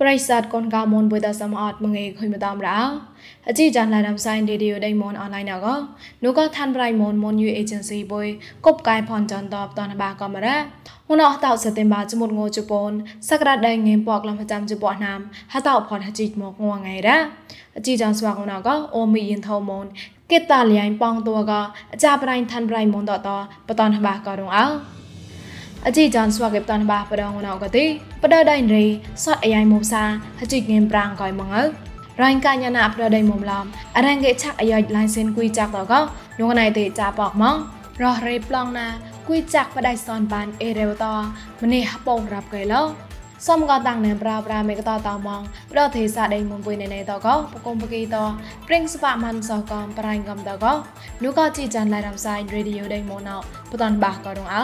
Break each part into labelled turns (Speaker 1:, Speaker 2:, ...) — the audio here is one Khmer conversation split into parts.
Speaker 1: ប្រិស័តកូនកៅមុនបុយតសមអត់មងេខុយមតាមរោអជីចានឡាដាំសៃឌីឌីយដៃមុនអនឡាញណកនូក៏ឋានប្រៃមុនមុនយូអេเจนស៊ីបុយកົບកាយផនចនតបតនបាកំរ៉ាហ៊ុនអស់តោសតិមបាចមុតងោជប៉ុនសក្តាដៃងេពកលំប្រចាំជប៉ុនណាមហតោផនហជីមកងងៃរ៉ាអជីចានស្វាកណកអូមីយិនថោមុនគេតាលៀងប៉ងតួកអចាប្រៃឋានប្រៃមុនតតបតនបាក៏រងអោ អជីចានស្វាកេបតនបាបដងណកទីបដដៃរីសតអាយមុសាហជីងេមប្រាងកយមកអើរ៉ៃកាញណាប្រដៃមុំឡំអរងគេឆាក់អាយឡៃសិនគួយចាក់តកនោះណៃទេចាបកមករស់រេប្លងណាគួយចាក់បដៃសនបានអេរេវតម្នេះហបងរាប់កែឡោ សំក៏តាំងនៅប្រាប្រាមេកតតមងប្រទេសាដេមុំពុយណេណេតកបកុំបកីតព្រិងស្បាមិនសកំប្រៃកំតកនោះក៏ជីចានឡៃរំសាយរេឌីយោដេមុនណោបតនបាក៏រងអោ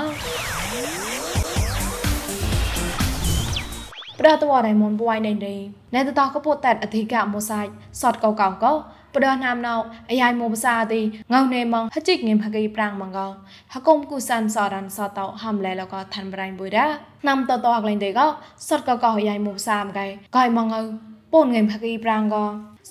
Speaker 1: ប្រតវរៃមុនពួយណេណេណែតតកពុតតែអធិកមោសាយសតកោកោកោ ปดอนามนาวอายายโมภาษาติงาวเนมองหจิกเงมหกีปรางมังกอหกมกุสันสอรันสอตอหัมแลแล้วก็ทันบรายบุดานำตอตอกลังเดก็สดก็ก็ยายโมภาษามไกกอยมังเอาป่นเงมหกีปรางก็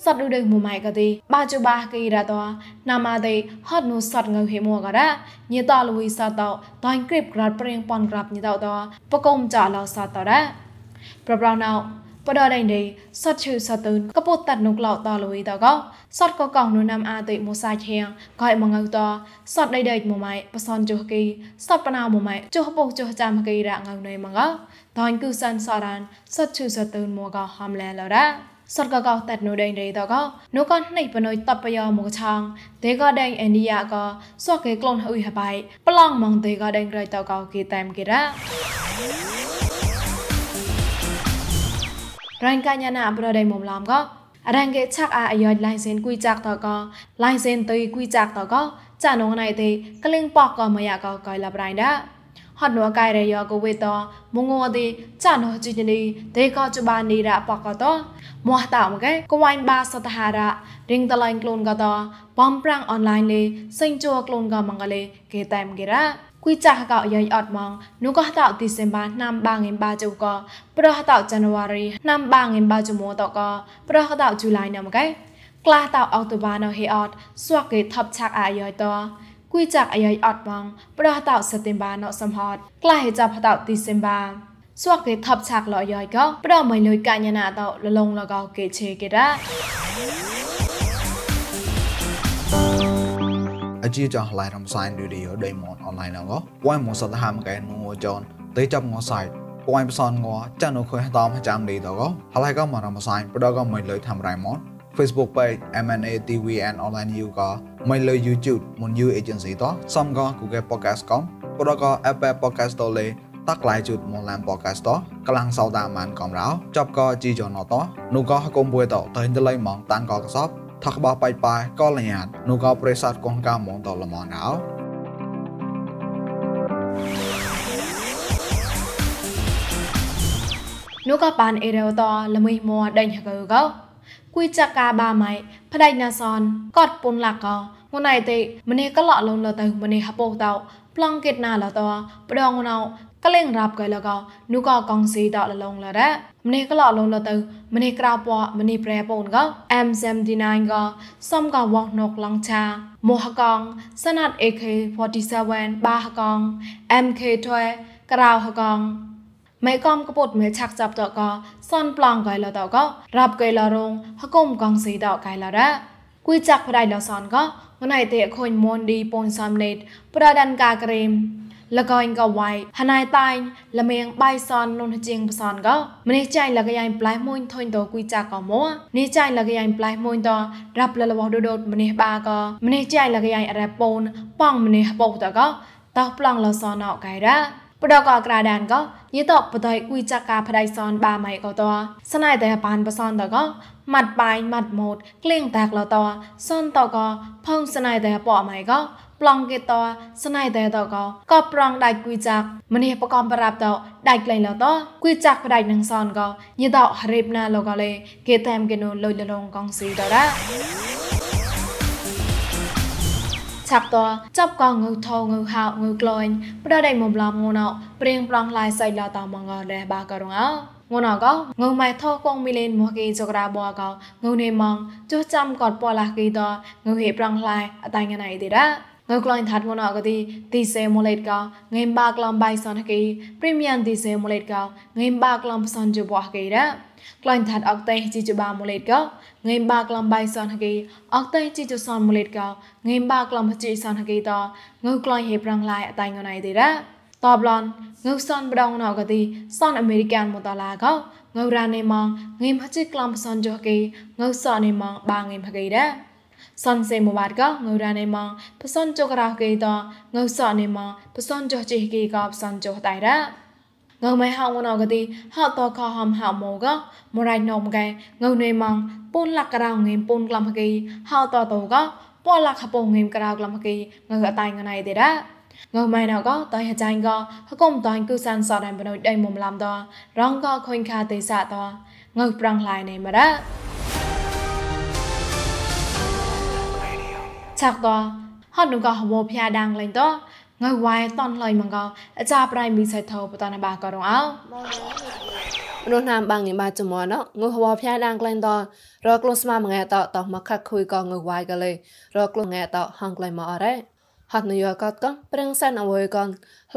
Speaker 1: សតឧដេមុម៉ៃកទីបាជបាគីរតោណាមាទេហត់នូសតងើហេមួករ៉ាញីតលវីសតោតៃគ្រីបក្រាត់ព្រៀងប៉ុនក្រាប់ញីតោតោបកុំចាឡោសតរ៉ាប្រប្រណៅ បដដៃនេះសតឈឺសតូនកពុតតាត់នុកឡោតលវីតកសតកកងនុណាំអាតិមូសាឈៀងកៃមងៅតសតដៃដៃមម៉ៃបសនចុះគីសតបណៅមម៉ៃចុះពុកចុះចាំគីរងៅណៃមងៅតនគឺសានសរានសតឈឺសតូនមួកហំលែលរ៉ាសតកកតាត់នូដេងដេតកនូកណៃបណុយតបយោមកឆងទេកដេងឥណ្ឌាកសក់គេក្លូនអ៊ុយហបៃប្លង់ម៉ងទេកដេងក្រៃតកគេតែមគេរ៉ា រងកញ្ញាណាប្រដៃមុំឡំក៏រងគេឆាក់អាអាយឡៃសិនគួយចាក់តក៏ឡៃសិនទុយគួយចាក់តក៏ចានងណៃទេក្លៀងប៉កក៏មយ៉ាក៏កយឡាប្រៃដាហត់នោះកៃរយក៏វេតមងងទេចាននោះជីនីទេក៏ចបានីរ៉ប៉កក៏តមោះតមកែកវ៉ៃបាសតហារៈរិងតឡៃក្លូនក៏តបំប្រាំងអនឡាញលេសិញជួក្លូនក៏មងកលេគេតែមគេរ៉ា គួយចាស់កោយាយអត់ម៉ងនោះក៏តោឌីសេមបាណាំបាងិមបាជូកោប្រះតោចាន់វ៉ារីណាំបាងិមបាជូមោតកោប្រះតោជូលៃណាំកែក្លាតោអុកតូបាណូហេអត់សួកេថប់ឆាក់អាយាយតោគួយចាក់អាយាយអត់ម៉ងប្រះតោសេតេមបាណូសំហតក្លាហេចាប់តោឌីសេមបាសួកេថប់ឆាក់លយាយកោប្រះមិនលុយកញ្ញាណាតោលលងលកោកេឆេកេរ៉ា
Speaker 2: ជីចងឡៃរំសាយឌីឌីដេម៉នអនឡាញណងពួយមកសតហាមកែនូចនទេចាប់ងសាយពួយបសនងចានអខុយតាមចាំឌីតកហឡៃក៏មករំសាយប្រដកមិនលើធ្វើរៃម៉ន Facebook page MNA TV and online you ក៏មិនលើ YouTube មុន You agency តសំក៏ Google Podcast កំប្រដក Apple Podcast តលេតក្លាយជូតមកឡាំ podcast តកលាំងសោតាមានកំរោចប់ក៏ជីចនតនោះក៏កុំពួយតតែទៅលៃម៉ងតាំងក៏កសប ថកបបៃបាយកលញ្ញាតនូកោប្រិស័តកងកាមងតលមណៅ
Speaker 1: នូកបានអេរោតល្មីមួដេញហកកោគួយចាកាបាម៉ៃផ្ដៃណាសនកតពុនឡាកោងួនៃទេម្នេះកលលងលទៅម្នេះហពោតោប្លង់កេតណាលតប្រដងណៅ កលេងរាប់កែលកោនូកកងស៊ីដលលងលរ៉ម្នេះកលលងលទៅម្នេះក្រៅពម្នេះប្រែពូនកោ M79 កោសំកវងណកឡងឆាមោះកងសណាត់ AK47 បាហកង MK12 ក្រៅហកងមេកំកពុតមេឆាក់ចាប់តកសនប្លង់កៃលតករាប់កៃលរងហគុំកងស៊ីតកៃលរ៉គួយចាក់ផ្ដៃលសនកងណៃទេខូនមនឌីពូនសំណេតប្រដានកាក្រេម លកអញក៏វាយហណៃតាញ់លមៀងបៃសននុនជាងបសនក៏ម្នេះចៃលកយ៉ៃប្លៃមួយធុញតគួយចាក៏មកនេះចៃលកយ៉ៃប្លៃមួយតរាប់លលបដូដូម្នេះបាក៏ម្នេះចៃលកយ៉ៃរ៉ាពូនប៉ងម្នេះបោតក៏តោះប្លង់លសនអកៃរ៉ាបដកក្រាដានក៏យីតបតៃគួយចាកាផ្ដៃសនបាម៉ៃក៏តស្នៃតែបានបសនតក៏ម៉ាត់បាយម៉ាត់ម៉ូតក្លៀងតាក់លតសនតក៏ផងស្នៃតែបអម៉ៃក៏ ប្លង់គេតស្នៃតែតក៏ក៏ប្រងដៃគួយចាក់ម្នេះបកំប្រាប់តដៃក្លែងលតគួយចាក់ផ្ដៃនឹងសនក៏យីតរៀបណាលក៏លេគេតាមគេនោះលុយលងកងស៊ីតរ៉ាឆាប់តចាប់កងងើថងើហៅងើក្លាញ់ប្រដៃមុំឡំងូណោព្រៀងប្រងឡាយសៃឡាតមងរ៉េបាក៏រងអោងួនអកងើម៉ៃថោកងមីលេនមកគេចក្រាបអកងើនេម៉ងចុះចាំកតពលាគេតងើហេប្រងឡៃអតៃងណៃទេរ៉ា ងើក្លាញ់ថាត់ងួនអកទីទីសេម៉ូលេតកងេមបាក្លំបៃសនគេព្រីមៀមទីសេម៉ូលេតកងេមបាក្លំផ្សនជបោះគេរ៉ាក្លាញ់ថាត់អកតេជីជបាម៉ូលេតកងេមបាក្លំបៃសនគេអកតេជីជសនម៉ូលេតកងេមបាក្លំជីសនគេតងើក្លាញ់ហេប្រងឡៃអតៃងណៃទេរ៉ាតបឡនងើសនបដងណកទីសនអមេរិកានមតឡាកងើរ៉ានេម៉ងងេមហជិក្លំសនចុះគេងើសនេម៉ងបាងេមផកេរ៉ា សនសេមបាតកងើរ៉ានេម៉ងផ្សនចុករោគេតងើសនេម៉ងផ្សនចុះជីគេកផ្សនចុះតៃរ៉ាងើមិនហៅងណកទីហៅតខហំហៅម៉ូកមរៃណុំកែងើនេម៉ងពូនលក្ករងងេមពូនក្លំហគេហៅតតកពលក្ខពងងេមក្រៅក្លំហគេងើអតៃងណៃទេរ៉ាងើម៉ៃណៅក៏តៃហចាញ់ក៏ហកុំតៃគឺសានសដៃបណុយដៃមុំឡាំតរងក៏ខុញខាទេសាតងើប្រងឡៃណេមរ៉ា ឆាក់តហត់នូកោហវភ្យាដាងលេងតងៃវ៉ៃតនលៃម៉ងកោអាចាប្រៃមីសៃថោបតនបាក៏រងអោម
Speaker 3: នុស្សណាមបាំងញបាចមណងើហវភ្យាដាងក្លែងតរក្លុស្មាមងៃតតមកខខុយក៏ងើវ៉ៃក៏លេរក្លុងៃតហងក្លែងមកអរ៉េហត់នយោកតកំប្រឹងសែនអវយកន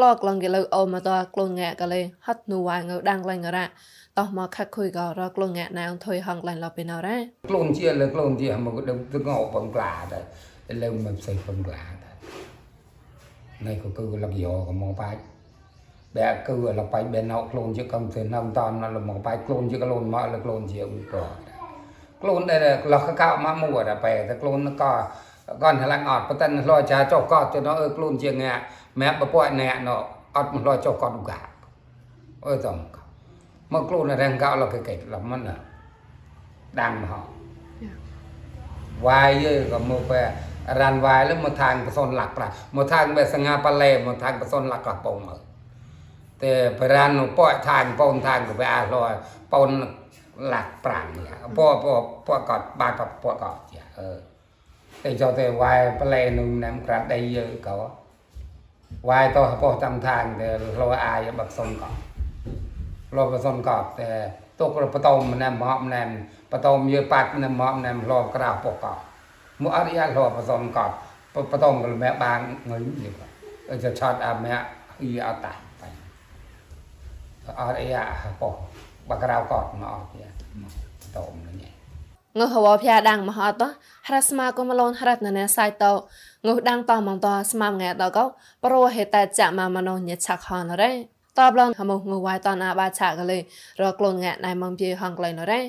Speaker 3: ឡកឡងគេលើអូមកតក្លូនងាក់កលេហត់នូវ៉ាងើដាំងលែងរ៉ាតោះមកខកខុយកោរក្លូនងាក់ណៅថុយហងលែងឡប់ពេលណរ៉ា
Speaker 4: ក្លូនជាលើក្លូនជាមកដឹងទឹកអោបងក្លាដែរ លើមិនផ្សេងបង្ក្លាដែរនេះក៏គឺលកយោក៏មកបាច់បែកគឺលបាច់បែណោក្លូនជាកំទៅនៅតនមកបាច់ក្លូនជាក្លូនមកលើក្លូនជាឧបករណ៍ក្លូនដែលលកកៅមកមួយតែបែតែក្លូនក៏គាត់ឆ្លាញ់អត់ប៉ុន្តែឆ្លោះចាចុះក ត់ទៅនោះអើខ្លួនជាងាម៉ែបពពួកអ្នកនោះអត់ឆ្លោះចុះកត់ឧកាអើតំមកខ្លួនរងកោលកកេលមិនដាំហោវាយក៏មកបែរានវាយលមកທາງប្រសនលាក់ប្រាមកທາງបែសងាប៉ាឡេមកທາງប្រសនលាក់កោះពងមើតែបរានពកທາງពងທາງក៏វាអស់លយពនលាក់ប្រាំពពពកត់បាត់ពកត់អឺតែចូលទៅវាយប្លែនឹងណាំក្រាត់ដីយើក៏វាយតោះពោះតាមທາງតែលោអាយបាក់សុំក៏លោបសុំក៏តែទុកបតោមណាំមកណាំបតោមយើប៉ាត់ណាំមកណាំលោក្រៅពោះក៏ មកអរិយលោបសុំក៏បតោមក៏មែបានងើយจะช็อตอาแม่อีเอาตายไปเอาไอ้อะปอกบักราวกอดมาออกเนี่ยตอมเนี่ย
Speaker 3: ងើហវភាដាំងមហតហរស្មាកុំឡូនហរតណែសៃតោងើដាំងតមងតស្មាំងែតកោប្រោហេតចាក់ម៉ាម៉ណូញឆាក់ហនរ៉េ តបឡងហមងវ៉ៃតនអាបាឆាកលេរក្លូនងែណៃមំពីហងក្លែងរ៉េ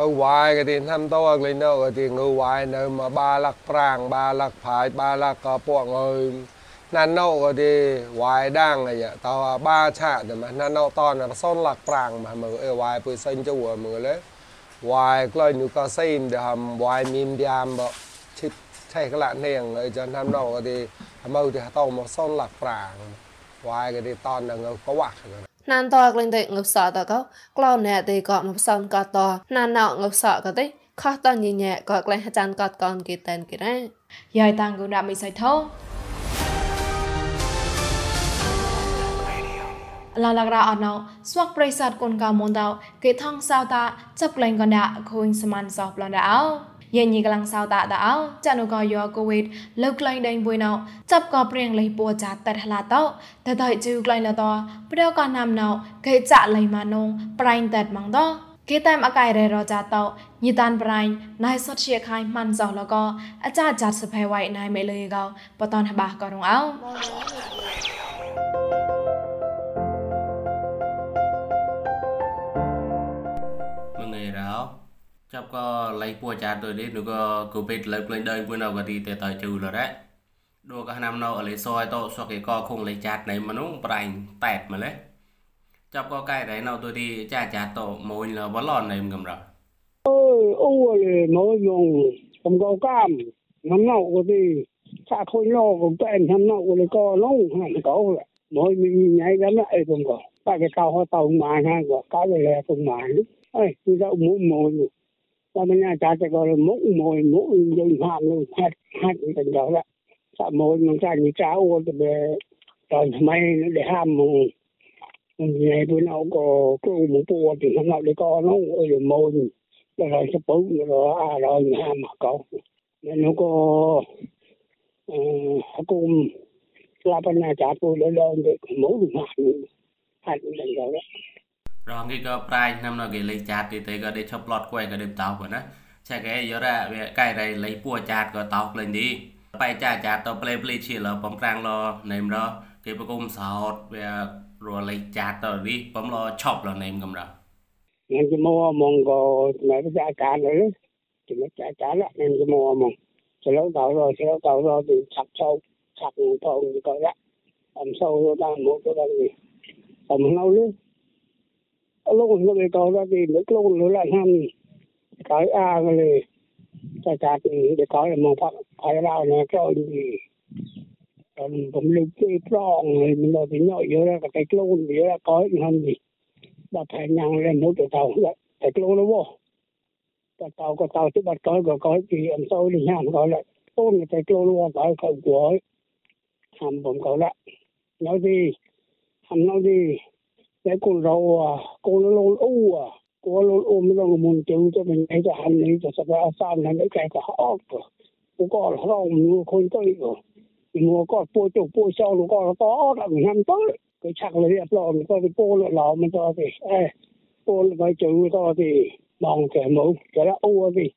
Speaker 5: អើវ៉ៃក៏ទីធ្វើតោក្លែងនៅក៏ទីងើវ៉ៃនៅមកបាលាក់ប្រាំងបាលាក់ផាយបាលាក់ក៏ពួកងើណានណូក៏ទីវ៉ៃដាំងអីតោបាឆាតែណានណូតនសុនលាក់ប្រាំងមកមើអើវ៉ៃពើសេញជួមើលេ hoài coi nu có xem để hầm hoài mìm biam bộ chip thay cái lạ nền ở chân tham đầu thì mâu thì tàu một son lạc phẳng hoài cái thì ton là ngâu có quạt rồi
Speaker 3: ណានតក្លែងតែងឹបសតកក្លូនណែទីក៏មកសំកតណានណងឹបសក៏ទេខោះតញញែក៏ក្លែងអាចារ្យកតកនគេតែនគេរ៉ា
Speaker 1: យាយតាំងគូដាក់មិនសៃថោឡាឡាក្រាអណោស្វាក់ប្រិស័តគុនកៅមុនតោគេថងសៅតាចាប់ក្លែងកណ្ដាខូនសមានសោះប្លន់ដាអោ យេញីកលាំងសៅតាតាអោចានុក៏យកកូវីដលើក្លែងដេញបុយណោចាប់ក៏ព្រៀងលៃពួចាតែហឡាតោតែតៃជូក្លែងលតោប្រកក៏ណាំណោគេចាក់លៃម៉ានងប្រៃតែម៉ងតោគេតែមអកៃរេរចាតោញីតានប្រៃណៃសុតជាខៃម៉ាន់សោះលក៏អាចាចាត់សភ័យໄວណៃមេលេកោបតនហបាក៏រងអោ
Speaker 6: ចាប់ក៏ឡៃពួចាទៅនេះនោះក៏គូពេតលើកលេងដើមពួកនៅក៏ទីតែតជូលរ៉ាដូក៏ណាំនៅអលីសយតសក់គេក៏គងលេចាត់នៃមនុស្សប្រៃតែតមកលេចាប់ក៏កែដែរនៅទៅទីចាចាតមួយលបឡននៃកំរ
Speaker 7: អើអូលេមកយងកំកោកាម năm nào có thì xa khôi lo cũng tên năm nào có thì có nó hẳn có là mỗi mình nhảy gắn lại cũng có tại cái cao hoa tàu mà ha có cái này là cũng mà ấy tôi đã muốn mồi và mình nhà cha sẽ gọi là mũ mồi mũ dùng hàm luôn hạt hạt tình đó là sa mồi mình cha như cha ô thì để rồi mày để ham mình ngày bữa nào có cứ một bộ thì nó nào để có nó ở rồi mồi rồi sắp bự rồi à rồi nhà mà có nên nó có ờ cũng là bên nhà cha tôi lên lên được mỗi một mặt hạt lần đó
Speaker 6: រងគេក៏ប្រាយ năm nó គេលេចាតទីទេក៏ដេឈប់ឡតគួយក៏ដេបតោក៏ណាឆែកគេយករ៉ាវាកែរៃលេពួចាតក៏តោលេងទីបែចាចាតទៅផ្លេផ្លេឈីលបំប្រាំងលណេមរគេប្រគុំសោតវារលេចាតទៅនេះបំលឈប់លណេមកំរ
Speaker 7: nên cái mua mong có mấy cái giá cả nữa thì mấy giá cả là nên cái mua mong sẽ lâu tàu rồi sẽ lâu tàu rồi thì sập sâu sập thôn thì có đó làm sâu rồi đang mua cái gì tầm lâu nữa lúc nó bị tàu ra thì lúc lúc nó lại ham cái a cái này, cái cái thì để có là một phát cái nào nó cho gì? Còn cũng cái tròn này mình nói thì nhỏ yếu ra cái lôn thì là có gì không gì? Bà phải nhang lên nấu cái tàu cái lôn nó vô. Cái tàu cái tàu, chứ bà có có có gì em sau đi nhang gọi lại. Tôm cái lôn nó vô cái khẩu của hàm bụng cậu lại. Nói gì? Hàm nói gì? cái con rau à con nó lâu u à con nó ôm nó muốn tiêu cho mình ấy cho hành lý cho sắp ra sao này cái cái cả ốc của con nó rau mua khôn tới rồi. Mua con bôi chỗ bôi sau nó con nó to là mình ham tới. Cái chắc là đẹp lò, mình coi cái bô lại lò mình cho thì ai bô lại cái chữ to thì mong cái mẫu cái đó ô thì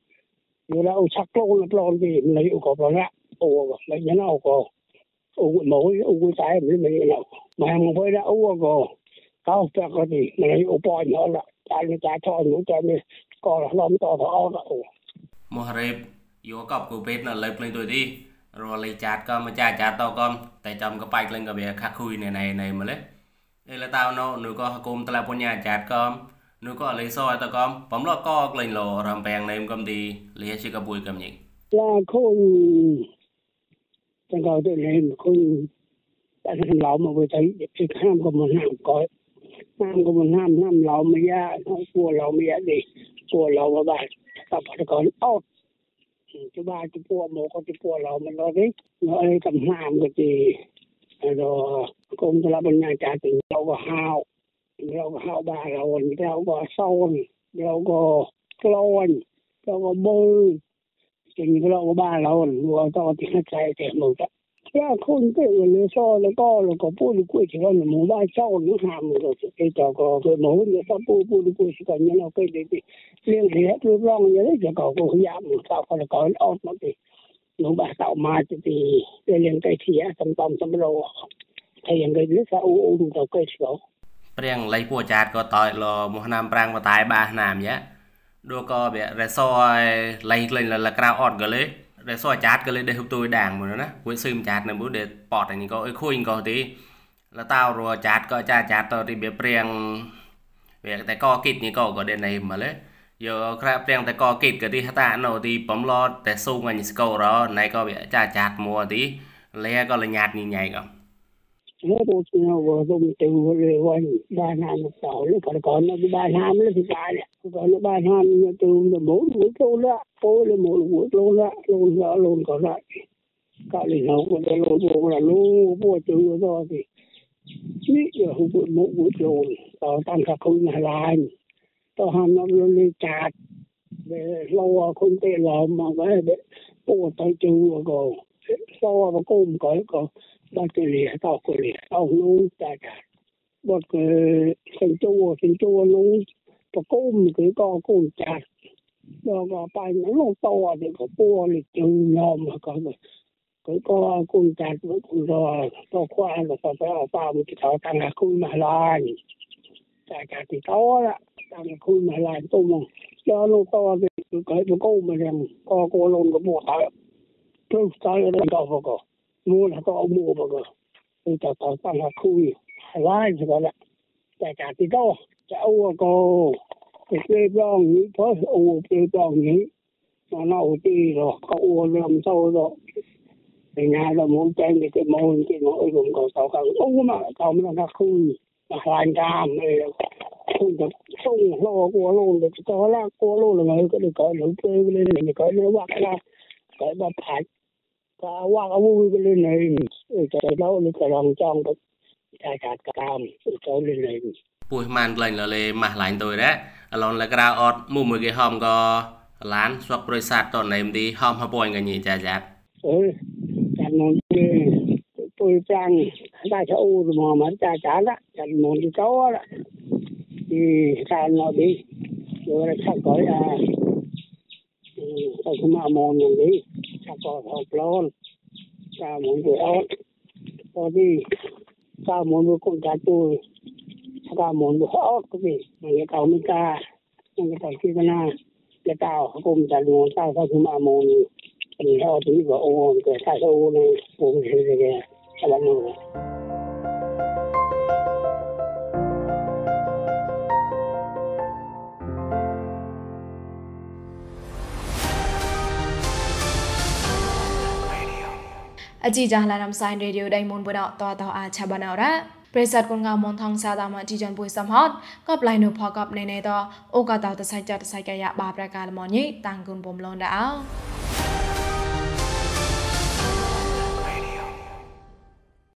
Speaker 7: rồi là u chặt lâu là lò thì mình lấy u cọp lò ra u mấy nhánh u cọp. U mẫu u cái trái mình lấy nào mà hàng mới đã u cọp kautta koti meni upoin olla täällä tää toinen tänne kohdassa on tuota olla. Mohreb, yo cặp của Pet là
Speaker 6: lấy lên tuổi đi. Rồi lấy chát con mà chả chát tao con. Tại chồng cái bạch lên cái bìa khắc khui này này này mà lấy. Đây là tao nó, nếu có cùng tao là con nhà chát con. Nếu có lấy soi tao con, bấm lọ co lên lò rằm bèn này cầm đi. Lấy chỉ cái bùi cầm nhỉ.
Speaker 7: Là khôn. Tao gọi tôi lên khôn. Tao làm lão mà vừa thấy, cái khám của mình làm coi. นั่มก็มันห้ามห้ามเราไม่ยากเขากลัวเราไม่ยากดิกลัวเราว่าบ้านกับพัฒกรอ้อจะบ้าจะพวกโมก็จะพวกเรามันเราดิเราไอ้ไรกับห้ามก็จีเรากรมธารบัญญัติถึงเราก็ห้าวเราก็ห้าวบ้าเราเราก็ซ่อนเราก็กลอนเราก็บื่อจริงเราก็บ้าเราเราต้องติดใจแต่หมดอะ 现在可能对我们说那个那个不如过去了，你们外找我们他们都是给这个给某个人说不不如过去个，你那给的的，另外就让人家搞个也不搞或者搞奥什么的，侬把到嘛这的，这两个企业什么什么了，他两个人说我我们都给说。
Speaker 6: ព្រៀងលៃពួកចាតក៏តើលមកណាមប្រាំងបតែបាសណាមយ៉ាដូចក៏វារសអលៃក្លែងលក្រៅអត់ក៏លេ រសយចាតក៏លេដេហុបទួយដាងមួយណាគួយសឹមចាតនៅមួយដេប៉តនេះក៏អុយខុយក៏ទីលតោរចាតក៏ចាចាតទៅទីវាព្រៀងវាតែក៏គិតនេះក៏ក៏ដេណៃមកលេយកក្រាព្រៀងតែក៏គិតក៏ទីហតានៅទីបំឡតតែស៊ូងអញស្កោរណៃក៏វាចាចាតមួទីលែក៏លញាតញញ៉ៃក៏
Speaker 7: nó bộ nó vừa dùng từ rồi quanh ba năm một tàu nó còn còn nó ba năm nó thì ba nè còn nó ba năm nó từ là bốn buổi luôn đó. Phố là một buổi luôn đó. Luôn đó luôn còn lại. Cả liền nó còn cái luôn luôn là luôn mua từ rồi thì biết giờ không một buổi luôn tàu tăng cả không là lại. Tàu ham nó lên chặt về lâu không tệ lắm mà cái bộ tay chữ rồi sau mà cũng có có ba cái lìa tao cái lìa tao luôn tại cả một cái sinh chua sinh chua luôn có cũng cái có cũng chặt rồi có bài nó nó to thì có bua lịch chừng nhau mà có cái có cũng chặt với cũng rồi to qua rồi có phải ở bao một cái thảo tăng là khui mà lại tại cả thì to đó tăng là khui mà lại tôi mà cho nó to thì cái cái cô mà rằng có cô luôn có bùa tại tôi tại ở đây đâu có mua là có mua mà cơ thì tao tao tăng là khui lai thì gọi là tại cả thì đâu cháu có cái cái bong như có u cái bong như nó nấu thì rồi, có u làm sâu rồi. Thì nhà là muốn chơi cái cái môn cái mỗi vùng có tao cần u mà tao nó là khui là hoàn cam này khui được sung lo của luôn được cho là của luôn là người có được coi lũ chơi lên này coi nó bắt ra cái bắt phải ថាវងអវវិលនៃតែដល់នេះក៏ឡងចង់ទៅតែកាត់កាមចូលលេងលេង
Speaker 6: ពួយម៉ានក្លែងលលេម៉ាស់ឡាញទៅរ៉ាអឡនលក្រៅអត់មួយមួយគេហមក៏ឡានស្វកប្រយសាទតណេមទីហមហពួយកញីចាចា
Speaker 7: អឺចាំនងទេពួយចាំងតែចូលមកមកចាចាឡាចាំនងទីកោឡាទីតាមនៅទីយករកកោអាអឺតែមកមកនងទី จากขอกร้อนตาหมุนอยู่เอาตอนนี้ตาหมุนอยู่ก้นตาตู้ตาหมุนอยู่เอกก็มีมันจะเก่าไม่กล้ามันจะต่อยที่หน้าจะเก่ากุมตาหลวงเก่าเขาคือมาโมนเป็นเขาถึงว่าโอ้เกิดใส่โอ้เลยโอ้เฉยเลย
Speaker 1: ជីចាឡារំសៃរេឌីយោដៃមុនបដតតអាឆាបណរ៉ាប្រិស័តគុនងមនថងសាតាមជីចនពុយសំហតកបឡៃនុផកបណេណេតអូកតតសៃចតសៃកយ៉ាបាប្រកាលមញីតាំងគុនបំលនដាអោ